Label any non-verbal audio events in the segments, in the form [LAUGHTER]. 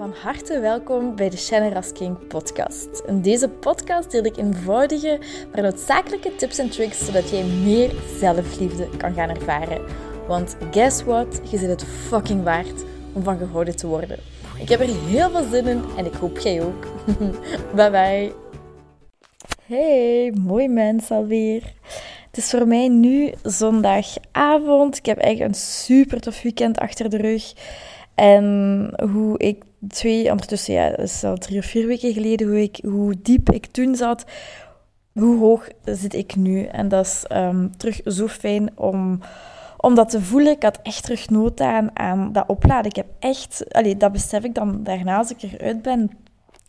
Van harte welkom bij de Shannon King podcast. In deze podcast deel ik eenvoudige, maar noodzakelijke tips en tricks zodat jij meer zelfliefde kan gaan ervaren. Want guess what? Je zit het fucking waard om van gehouden te worden. Ik heb er heel veel zin in en ik hoop jij ook. [LAUGHS] bye bye. Hey, mooi mens alweer. Het is voor mij nu zondagavond. Ik heb eigenlijk een super tof weekend achter de rug. En hoe ik twee, ondertussen, ja, dat is al drie of vier weken geleden, hoe, ik, hoe diep ik toen zat, hoe hoog zit ik nu. En dat is ehm, terug zo fijn om, om dat te voelen. Ik had echt terug nood aan, aan dat opladen. Ik heb echt, allee, dat besef ik dan daarna als ik eruit ben,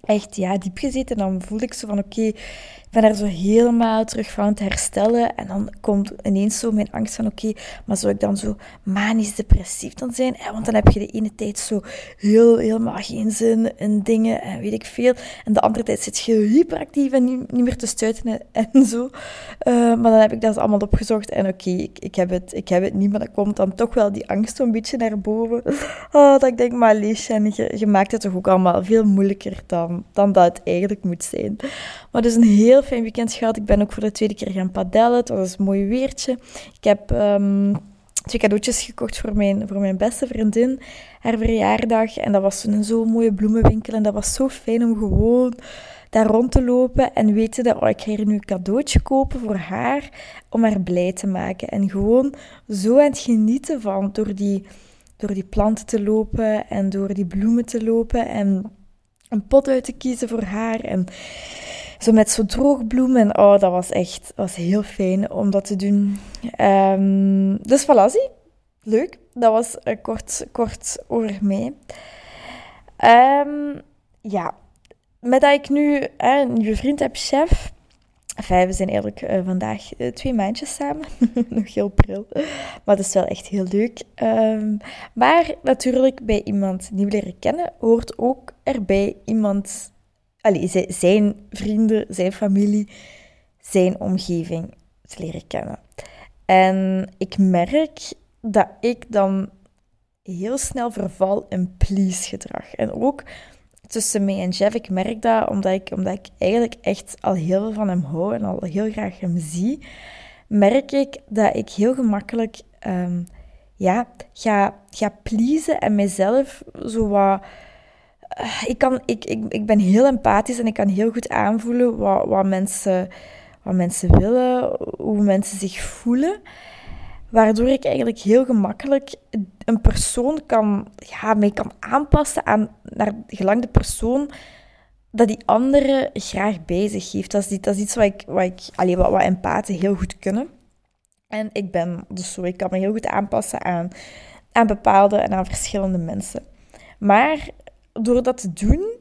echt ja, diep gezeten. En dan voelde ik zo van, oké, ben er zo helemaal terug van te herstellen. En dan komt ineens zo mijn angst van, oké, maar zou ik dan zo manisch depressief dan zijn? Want dan heb je de ene tijd zo heel, helemaal geen zin in dingen en weet ik veel. En de andere tijd zit je hyperactief en niet, niet meer te stuiten en, [LAUGHS] zo. Uh, maar dan heb ik dat allemaal opgezocht en oké, ik, ik, heb het, ik heb het niet, maar dan komt dan toch wel die angst een beetje naar boven. [LAUGHS] Oh, dat ik denk, maar Leesje, je, je maakt het toch ook allemaal veel moeilijker dan, dan dat het eigenlijk moet zijn. Maar dus een heel fijn weekend gehad. Ik ben ook voor de tweede keer gaan padellen. Het was een mooi weertje. Ik heb um, twee cadeautjes gekocht voor mijn, voor mijn beste vriendin. Haar verjaardag. En dat was een zo'n mooie bloemenwinkel. En dat was zo fijn om gewoon daar rond te lopen en weten dat oh, ik ga hier nu een cadeautje kopen voor haar om haar blij te maken. En gewoon zo aan het genieten van door die, door die planten te lopen en door die bloemen te lopen en een pot uit te kiezen voor haar. En zo met zo'n droogbloemen. Oh, dat was echt was heel fijn om dat te doen. Um, dus voilà, Leuk. Dat was uh, kort, kort over mij. Um, ja. Met dat ik nu een nieuwe vriend heb, chef. Enfin, we zijn eigenlijk uh, vandaag uh, twee maandjes samen. [LAUGHS] Nog heel pril. Maar dat is wel echt heel leuk. Um, maar natuurlijk, bij iemand nieuw leren kennen, hoort ook erbij iemand allee, zijn vrienden, zijn familie, zijn omgeving te leren kennen. En ik merk dat ik dan heel snel verval in please-gedrag. En ook tussen mij en Jeff, ik merk dat omdat ik, omdat ik eigenlijk echt al heel veel van hem hou en al heel graag hem zie, merk ik dat ik heel gemakkelijk um, ja, ga, ga pleasen en mezelf zo wat ik, kan, ik, ik, ik ben heel empathisch en ik kan heel goed aanvoelen wat, wat, mensen, wat mensen willen, hoe mensen zich voelen. Waardoor ik eigenlijk heel gemakkelijk een persoon kan, ja, mee kan aanpassen aan, naar gelang de persoon dat die andere graag zich heeft. Dat is, dat is iets wat, ik, wat, ik, wat empathen heel goed kunnen. En ik ben dus zo, ik kan me heel goed aanpassen aan, aan bepaalde en aan verschillende mensen. Maar door dat te doen,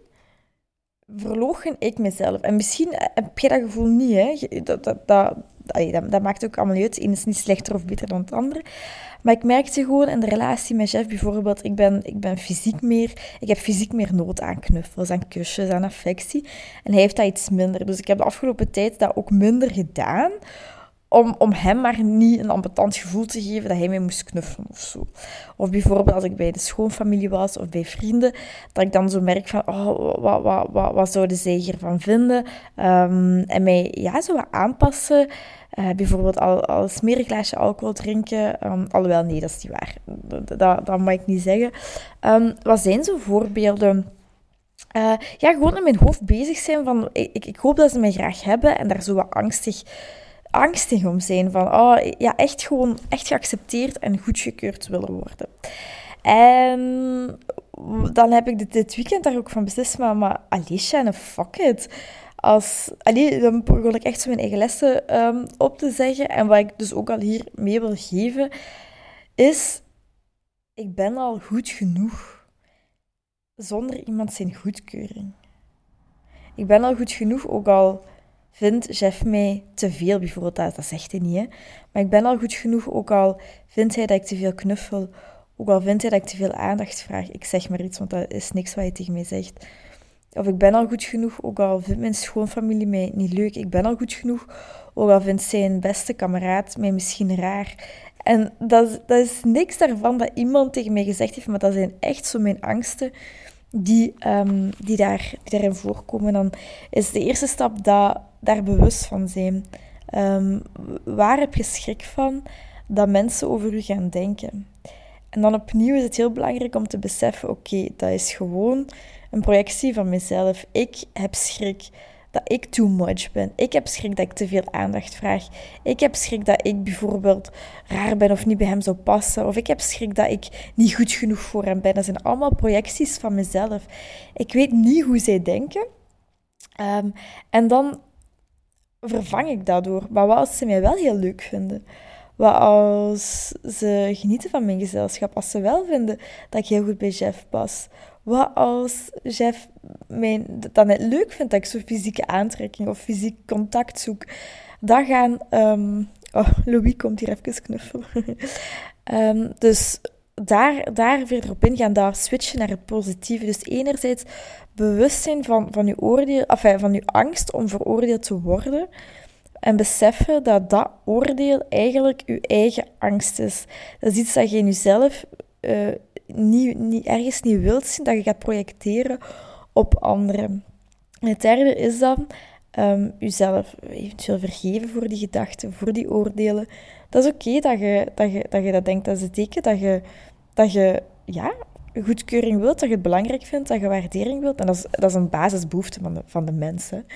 verloochen ik mezelf. En misschien heb je dat gevoel niet, hè. Dat, dat, dat, dat, maakt ook allemaal uit. De ene is niet slechter of beter dan het andere. Maar ik merkte gewoon in de relatie met Jeff bijvoorbeeld, ik ben, ik ben fysiek meer, ik heb fysiek meer nood aan knuffels, aan kusjes, aan affectie. En hij heeft dat iets minder. Dus ik heb de afgelopen tijd dat ook minder gedaan, om, om hem maar niet een ambetant gevoel te geven dat hij mij moest knuffelen of zo. Of bijvoorbeeld als ik bij de schoonfamilie was of bij vrienden, dat ik dan zo merk van, oh, wat, wat, wat, wat zouden zij hiervan vinden? Um, en mij ja, zo aanpassen. Uh, bijvoorbeeld al, al een alcohol drinken. Um, alhoewel, nee, dat is niet waar. Dat, mag ik niet zeggen. Um, wat zijn zo voorbeelden? Uh, ja, gewoon in mijn hoofd bezig zijn van, ik, ik hoop dat ze mij graag hebben en daar zo wat angstig angstig om zijn. Van, oh, ja, echt gewoon echt geaccepteerd en goedgekeurd willen worden. En dan heb ik dit, weekend daar ook van beslist, maar, maar Alicia, fuck it. Als, allee, dan begon ik echt zo mijn eigen lessen um, op te zeggen. En wat ik dus ook al hier mee wil geven, is... Ik ben al goed genoeg. Zonder iemand zijn goedkeuring. Ik ben al goed genoeg, ook al vindt Jeff mij te veel, bijvoorbeeld, dat, dat zegt hij niet, hè. Maar ik ben al goed genoeg, ook al vindt hij dat ik te veel knuffel, ook al vindt hij dat ik te veel aandacht vraag. Ik zeg maar iets, want dat is niks wat hij tegen mij zegt. Of ik ben al goed genoeg, ook al vindt mijn schoonfamilie mij niet leuk. Ik ben al goed genoeg, ook al vindt zijn beste kameraad mij misschien raar. En dat, dat is niks daarvan dat iemand tegen mij gezegd heeft, maar dat zijn echt zo mijn angsten die, ehm, die, daar, die daarin voorkomen. Dan is de eerste stap dat, daar bewust van zijn. Ehm, waar heb je schrik van dat mensen over u gaan denken? En dan opnieuw is het heel belangrijk om te beseffen: oké, dat is gewoon een projectie van mezelf. Ik heb schrik dat ik too much ben. Ik heb schrik dat ik te veel aandacht vraag. Ik heb schrik dat ik bijvoorbeeld raar ben of niet bij hem zou passen. Of ik heb schrik dat ik niet goed genoeg voor hem ben. Dat zijn allemaal projecties van mezelf. Ik weet niet hoe zij denken. Ehm, en dan vervang ik dat door. Maar wat als ze mij wel heel leuk vinden? Wat als ze genieten van mijn gezelschap? Als ze wel vinden dat ik heel goed bij Jeff pas? Wat als Jeff dat net leuk vindt dat ik zo fysieke aantrekking of fysiek contact zoek? Dan gaan... Um, oh, Louis komt hier even knuffelen. um, [LAUGHS] dus daar, daar verder op ingaan, daar switchen naar het positieve. Dus enerzijds bewustzijn van, van je oordeel, enfin, van je angst om veroordeeld te worden. En beseffen dat dat oordeel eigenlijk je eigen angst is. Dat is iets dat je in jezelf uh, niet, niet, ergens niet wilt zien, dat je gaat projecteren op anderen. En het derde is dan um, jezelf eventueel vergeven voor die gedachten, voor die oordelen. Dat is oké dat, je, dat, je, dat je dat denkt. Dat is het teken dat je, dat je ja, goedkeuring wilt, dat je het belangrijk vindt, dat je waardering wilt. En dat is, dat is een basisbehoefte van de, van de mensen.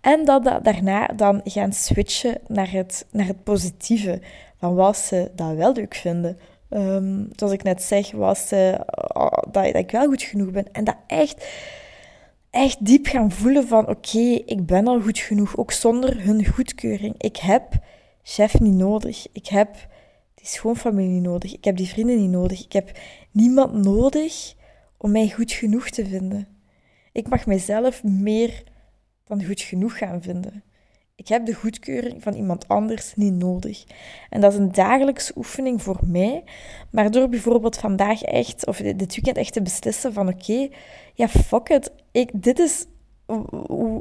En dat, dat daarna dan gaan switchen naar het, naar het positieve. Van wat ze dat wel leuk vinden. Um, zoals ik net zeg, was uh, dat, dat, ik wel goed genoeg ben. En dat echt, echt diep gaan voelen van oké, ik ben al goed genoeg. Ook zonder hun goedkeuring. Ik heb chef niet nodig. Ik heb die schoonfamilie niet nodig. Ik heb die vrienden niet nodig. Ik heb niemand nodig om mij goed genoeg te vinden. Ik mag mijzelf meer dan goed genoeg gaan vinden. Ik heb de goedkeuring van iemand anders niet nodig. En dat is een dagelijkse oefening voor mij. Maar door bijvoorbeeld vandaag echt, of dit weekend echt te beslissen van oké, ja fuck it. Ik, dit is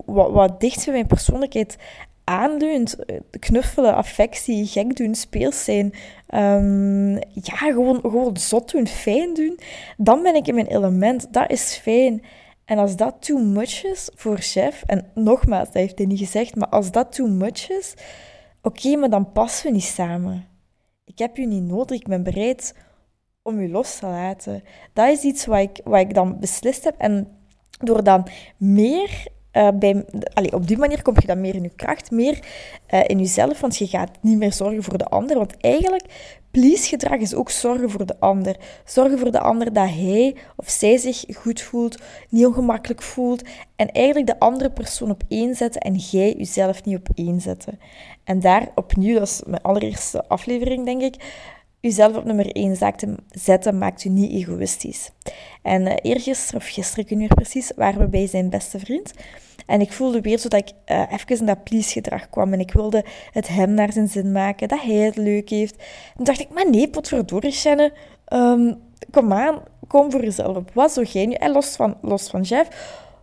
wat, wat dicht bij mijn persoonlijkheid aanleunt. Knuffelen, affectie, gek doen, speels zijn. Um, ja, gewoon, gewoon zot doen, fijn doen. Dan ben ik in mijn element. Dat is fijn. En als dat too much is voor chef, en nogmaals, dat heeft hij niet gezegd, maar als dat too much is, oké, maar dan passen we niet samen. Ik heb u niet nodig, ik ben bereid om u los te laten. Dat is iets wat ik, wat ik dan beslist heb. En door dan meer uh, bij, op die manier kom je dan meer in je kracht, meer uh, in jezelf, want je gaat niet meer zorgen voor de ander. Want eigenlijk, please-gedrag is ook zorgen voor de ander. Zorgen voor de ander dat hij of zij zich goed voelt, niet ongemakkelijk voelt. En eigenlijk de andere persoon op één zetten en jij jezelf niet op één zetten. En daar opnieuw, dat is mijn allereerste aflevering, denk ik jezelf op nummer 1 zetten maakt u niet egoïstisch. En uh, eergisteren, of gisteren, niet meer precies, waren we bij zijn beste vriend. En ik voelde weer zo dat ik uh, even in dat please-gedrag kwam. En ik wilde het hem naar zijn zin maken, dat hij het leuk heeft. En dacht ik, maar nee, potverdorie, Shannon. Um, kom aan, kom voor jezelf op. Wat zou jij nu... En los van, los van Jeff,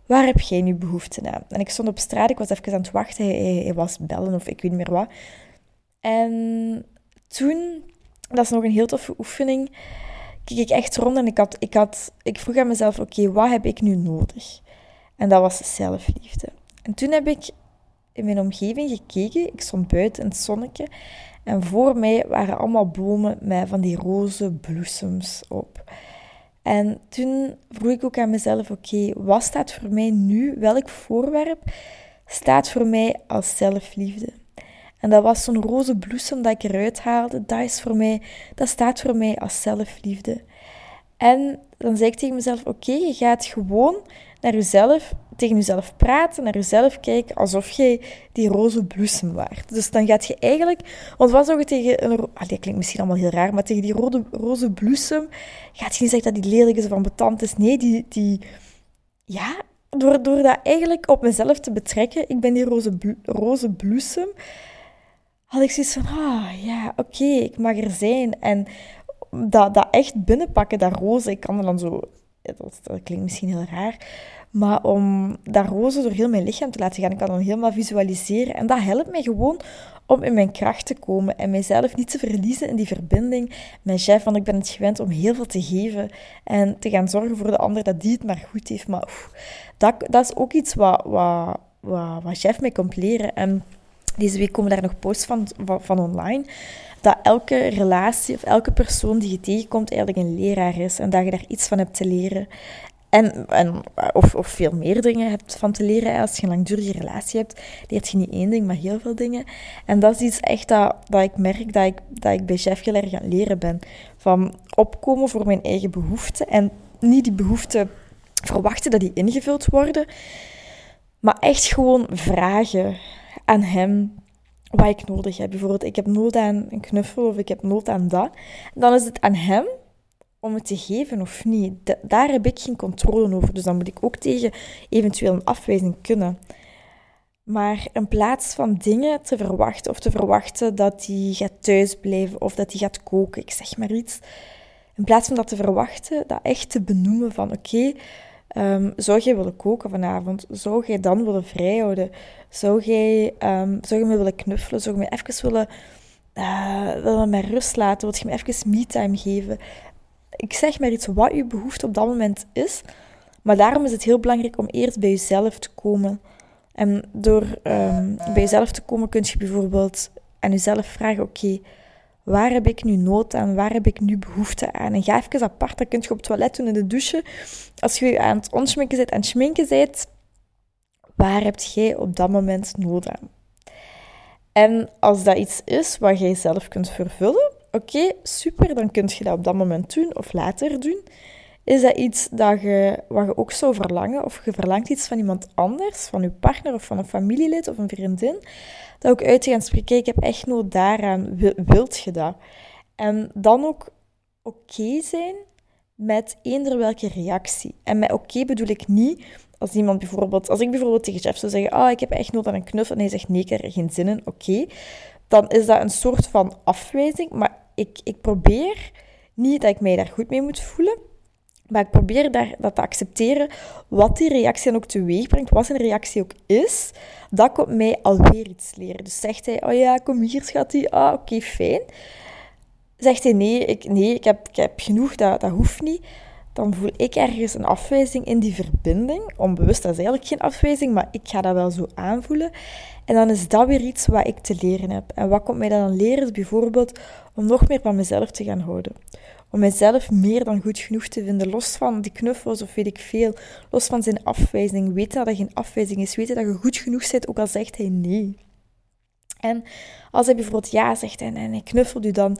waar heb jij nu behoefte aan? En ik stond op straat, ik was even aan het wachten. Hij was bellen of ik weet niet meer wat. En toen dat is nog een heel toffe oefening. Kijk ik echt rond en ik, had, ik, had, ik vroeg aan mezelf: oké, wat heb ik nu nodig? En dat was zelfliefde. En toen heb ik in mijn omgeving gekeken. Ik stond buiten in het zonnetje. En voor mij waren allemaal bomen met van die roze bloesems op. En toen vroeg ik ook aan mezelf: oké, wat staat voor mij nu? Welk voorwerp staat voor mij als zelfliefde? En dat was zo'n roze bloesem dat ik eruit haalde. Dat, is voor mij, dat staat voor mij als zelfliefde. En dan zei ik tegen mezelf: Oké, je gaat gewoon naar jezelf, tegen jezelf praten, naar jezelf kijken alsof jij die roze bloesem waart. Dus dan gaat je eigenlijk, want wat zou je tegen een, ah, dat klinkt misschien allemaal heel raar, maar tegen die rode, roze bloesem gaat je niet zeggen dat die lelijk is of ambetant is. Nee, die, die ja, door, door dat eigenlijk op mezelf te betrekken, ik ben die roze, roze bloesem had ik zoiets van, ah ja, oké, ik mag er zijn. En dat, dat echt binnenpakken, dat roze, ik kan er dan zo dat, dat klinkt misschien heel raar, maar om dat roze door heel mijn lichaam te laten gaan. Ik kan dan helemaal visualiseren. En dat helpt mij gewoon om in mijn kracht te komen en mijzelf niet te verliezen in die verbinding met chef. Want ik ben het gewend om heel veel te geven en te gaan zorgen voor de ander dat die het maar goed heeft. Maar dat, dat is ook iets wat, wat, wat, wat chef mij komt leren. En deze week komen daar nog posts van, van, online dat elke relatie of elke persoon die je tegenkomt eigenlijk een leraar is en dat je daar iets van hebt te leren. En, en, of, of veel meer dingen hebt van te leren. Als je een langdurige relatie hebt, leert je niet één ding, maar heel veel dingen. En dat is iets echt dat, dat ik merk dat ik, dat ik bij chef heel aan het leren ben. Van opkomen voor mijn eigen behoeften. En niet die behoeften verwachten dat die ingevuld worden. Maar echt gewoon vragen aan hem wat ik nodig heb. Bijvoorbeeld, ik heb nood aan een knuffel of ik heb nood aan dat. Dan is het aan hem om het te geven of niet. daar heb ik geen controle over. Dus dan moet ik ook tegen eventueel een afwijzing kunnen. Maar in plaats van dingen te verwachten of te verwachten dat hij gaat thuisblijven of dat hij gaat koken, ik zeg maar iets. In plaats van dat te verwachten, dat echt te benoemen van oké, ehm, zou jij willen koken vanavond? Zou jij dan willen vrijhouden? Zou jij, um, me willen knuffelen? Zou je me even willen, uh, willen mij rust laten? Wil je me even me-time geven? ik zeg maar iets wat je behoefte op dat moment is. Maar daarom is het heel belangrijk om eerst bij jezelf te komen. En door um, bij jezelf te komen kun je bijvoorbeeld aan jezelf vragen: oké, waar heb ik nu nood aan? Waar heb ik nu behoefte aan? En ga even apart, dat kun je op het toilet doen in de douche. Als je aan het onschminken bent en schminken bent, waar heb jij op dat moment nood aan? En als dat iets is wat jij zelf kunt vervullen, Oké, super, dan kun je dat op dat moment doen of later doen. Is dat iets dat je, wat je ook zou verlangen? Of je verlangt iets van iemand anders, van je partner of van een familielid of een vriendin? Dat ook uit te gaan spreken, ik heb echt nood daaraan, wilt je dat? En dan ook oké zijn met eender welke reactie. En met oké bedoel ik niet als iemand bijvoorbeeld, als ik bijvoorbeeld tegen Jeff zou zeggen, oh, ik heb echt nood aan een knuffel, en hij zegt nee, ik heb er geen zin in, oké dan is dat een soort van afwijzing. Maar ik, ik probeer niet dat ik mij daar goed mee moet voelen. Maar ik probeer daar, dat te accepteren, wat die reactie dan ook teweeg brengt, wat zijn reactie ook is. Dat komt mij alweer iets leren. Dus zegt hij, oh ja, kom hier schat, ah, oké, fijn. Zegt hij, nee, ik, nee ik, heb, ik heb genoeg, dat, dat hoeft niet. Dan voel ik ergens een afwijzing in die verbinding. Onbewust, dat is eigenlijk geen afwijzing, maar ik ga dat wel zo aanvoelen. En dan is dat weer iets wat ik te leren heb. En wat komt mij dan leren bijvoorbeeld om nog meer van mezelf te gaan houden. Om mezelf meer dan goed genoeg te vinden, los van die knuffels of weet ik veel, los van zijn afwijzing. Weten dat dat geen afwijzing is, weten dat je goed genoeg bent, ook al zegt hij nee. En als hij bijvoorbeeld ja zegt en, en hij knuffelt u dan,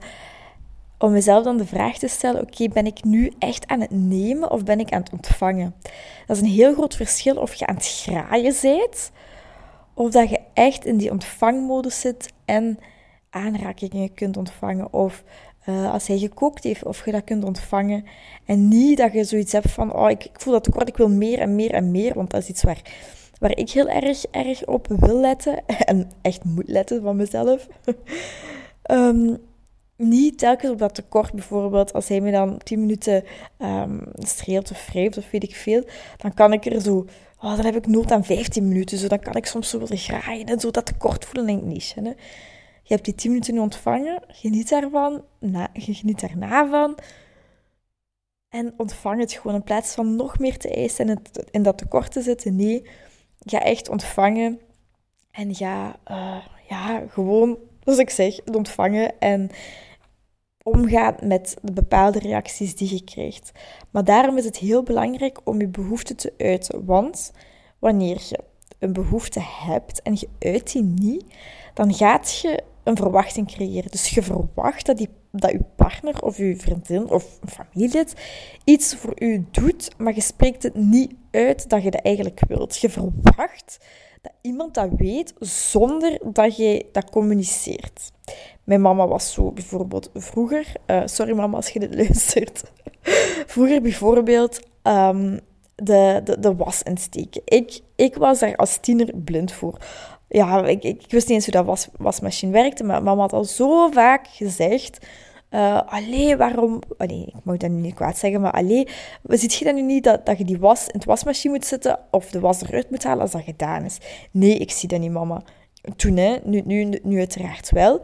om mezelf dan de vraag te stellen: oké, ben ik nu echt aan het nemen of ben ik aan het ontvangen? Dat is een heel groot verschil of je aan het graaien bent of dat je echt in die ontvangmodus zit en aanrakingen kunt ontvangen. Of uh, als hij gekookt heeft, of je dat kunt ontvangen. En niet dat je zoiets hebt van, oh, ik, ik voel dat tekort, ik wil meer en meer en meer. Want dat is iets waar, waar ik heel erg, erg op wil letten. [LAUGHS] En echt moet letten van mezelf. um, [LAUGHS] niet telkens op dat tekort, bijvoorbeeld, als hij me dan 10 minuten um, streelt of wrijft of weet ik veel, dan kan ik er zo oh, dan heb ik nood aan 15 minuten. Zo, dan kan ik soms zo willen graaien en zo dat tekort voelen. En niet, hè. Je hebt die 10 minuten nu ontvangen, geniet daarvan, na, geniet daarna van. En ontvang het gewoon in plaats van nog meer te eisen en het, in dat tekort te zitten. Nee, ga echt ontvangen en ga uh, ja, gewoon, zoals ik zeg, ontvangen. En omgaat met de bepaalde reacties die je krijgt. Maar daarom is het heel belangrijk om je behoefte te uiten. Want wanneer je een behoefte hebt en je uit die niet, dan gaat je een verwachting creëren. Dus je verwacht dat, die, dat je partner of je vriendin of een familielid iets voor u doet, maar je spreekt het niet uit dat je dat eigenlijk wilt. Je verwacht dat iemand dat weet zonder dat je dat communiceert. Mijn mama was zo bijvoorbeeld vroeger. Uh, sorry mama als je dit [LAUGHS] luistert. vroeger bijvoorbeeld um, de, de, de was insteken. Ik, ik was daar als tiener blind voor. Ja, ik, ik, wist niet eens hoe dat was, wasmachine werkte, maar mama had al zo vaak gezegd Uh, allee, waarom... Allee, ik mag dat nu niet kwaad zeggen, maar allee, ziet je dan nu niet dat, dat je die was in het wasmachine moet zetten of de was eruit moet halen als dat gedaan is? Nee, ik zie dat niet, mama. Toen, hè. Nu, nu, nu uiteraard wel.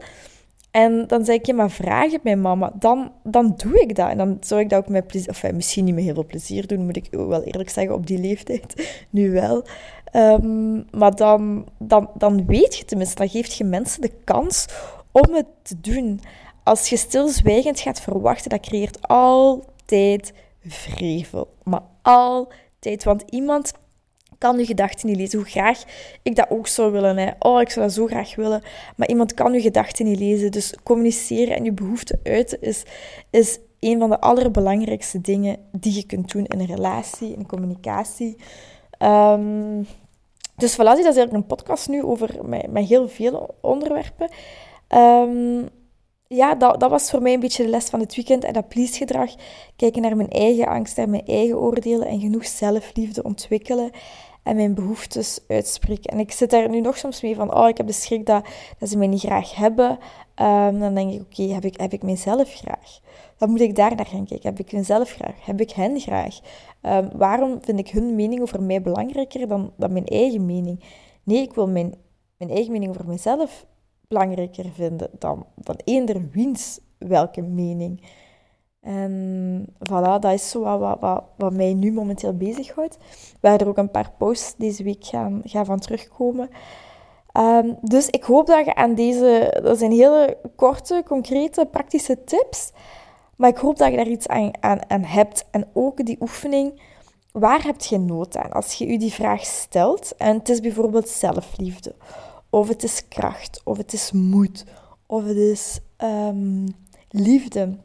En dan zei ik, ja, maar vraag het mijn mama. Dan, dan doe ik dat. En dan zou ik dat ook met plezier... Of misschien niet met heel veel plezier doen, moet ik wel eerlijk zeggen, op die leeftijd. [LAUGHS] Nu wel. Ehm, maar dan, dan, dan weet je tenminste, dan geeft je mensen de kans om het te doen. Als je stilzwijgend gaat verwachten, dat creëert altijd vrevel. Maar altijd. Want iemand uw gedachten niet lezen. Hoe graag ik dat ook zou willen. Hè. Oh, ik zou dat zo graag willen. Maar iemand kan uw gedachten niet lezen. Dus communiceren en je behoeften uiten is, is een van de allerbelangrijkste dingen die je kunt doen in een relatie, in communicatie. Um, dus voilà, dat is eigenlijk een podcast nu over met heel veel onderwerpen. Um, ja, dat, dat was voor mij een beetje de les van het weekend. En dat please-gedrag. Kijken naar mijn eigen angst, naar mijn eigen oordelen. En genoeg zelfliefde ontwikkelen. En mijn behoeftes uitspreken. En ik zit daar nu nog soms mee van... Oh, ik heb de schrik dat, dat ze mij niet graag hebben. Um, dan denk ik, oké, heb, ik, heb ik mijzelf graag? Dan moet ik daar naar gaan kijken. Heb ik mezelf graag? Heb ik hen graag? Um, waarom vind ik hun mening over mij belangrijker dan, dan mijn eigen mening? Nee, ik wil mijn, mijn eigen mening over mezelf belangrijker vinden dan, dan eender wiens welke mening. En voilà, dat is zo wat, wat, wat, wat mij nu momenteel bezighoudt. Waar er ook een paar posts deze week gaan, gaan van terugkomen. Ehm, dus ik hoop dat je aan deze... Dat zijn hele korte, concrete, praktische tips. Maar ik hoop dat je daar iets aan, aan, aan hebt. En ook die oefening... Waar heb je nood aan? Als je je die vraag stelt, en het is bijvoorbeeld zelfliefde, of het is kracht, of het is moed, of het is um, liefde.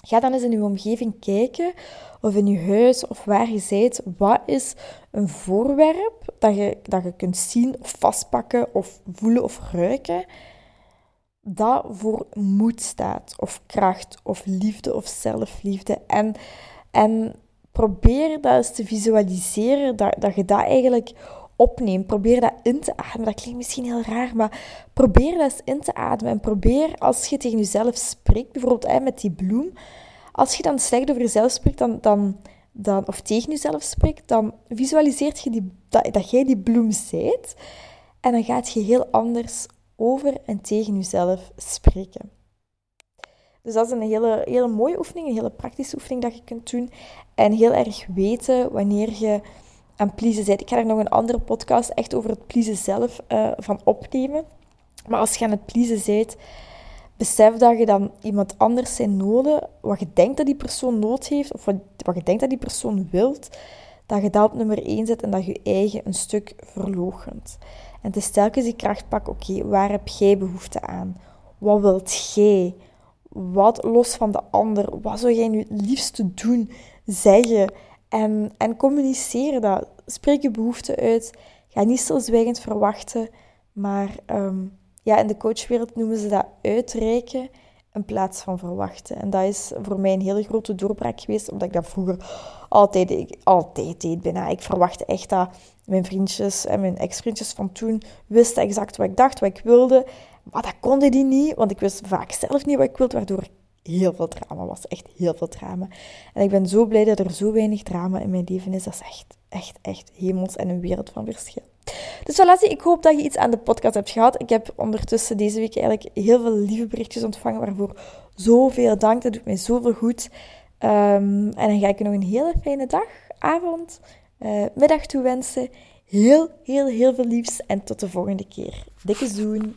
Ga dan eens in je omgeving kijken, of in je huis, of waar je bent. Wat is een voorwerp dat je, dat je kunt zien, of vastpakken, of voelen, of ruiken, dat voor moed staat, of kracht, of liefde, of zelfliefde. En, en probeer dat eens te visualiseren, dat, dat je dat eigenlijk opneemt. Probeer dat in te ademen. Dat klinkt misschien heel raar, maar probeer dat eens in te ademen. En probeer als je tegen jezelf spreekt, bijvoorbeeld met die bloem, als je dan slecht over jezelf spreekt, dan, dan, dan, of tegen jezelf spreekt, dan visualiseert je die, dat, dat jij die bloem zijt. En dan gaat je heel anders over en tegen jezelf spreken. Dus dat is een hele, hele mooie oefening, een hele praktische oefening dat je kunt doen. En heel erg weten wanneer je aan pleasen bent. Ik ga er nog een andere podcast echt over het pleasen zelf uh, van opnemen. Maar als je aan het pleasen bent, besef dat je dan iemand anders zijn noden, wat je denkt dat die persoon nood heeft, of wat, je denkt dat die persoon wilt, dat je dat op nummer 1 zet en dat je eigen een stuk verloochent. En het is telkens die kracht pakken, oké, waar heb jij behoefte aan? Wat wilt jij? Wat los van de ander? Wat zou jij nu het liefste doen, zeggen? En, en communiceren dat. Spreek je behoeften uit. Ga niet stilzwijgend verwachten, maar ehm, ja, in de coachwereld noemen ze dat uitreiken in plaats van verwachten. En dat is voor mij een hele grote doorbraak geweest, omdat ik dat vroeger altijd, altijd deed bijna. Ik verwachtte echt dat mijn vriendjes en mijn ex-vriendjes van toen wisten exact wat ik dacht, wat ik wilde. Maar dat konden die niet, want ik wist vaak zelf niet wat ik wilde, waardoor heel veel drama was. Echt heel veel drama. En ik ben zo blij dat er zo weinig drama in mijn leven is. Dat is echt, echt, echt hemels en een wereld van verschil. Dus voilà, ik hoop dat je iets aan de podcast hebt gehad. Ik heb ondertussen deze week eigenlijk heel veel lieve berichtjes ontvangen, waarvoor zoveel dank. Dat doet mij zoveel goed. Um, en dan ga ik je nog een hele fijne dag, avond, uh, middag toewensen. Heel, heel, heel veel liefs en tot de volgende keer. Dikke zoen!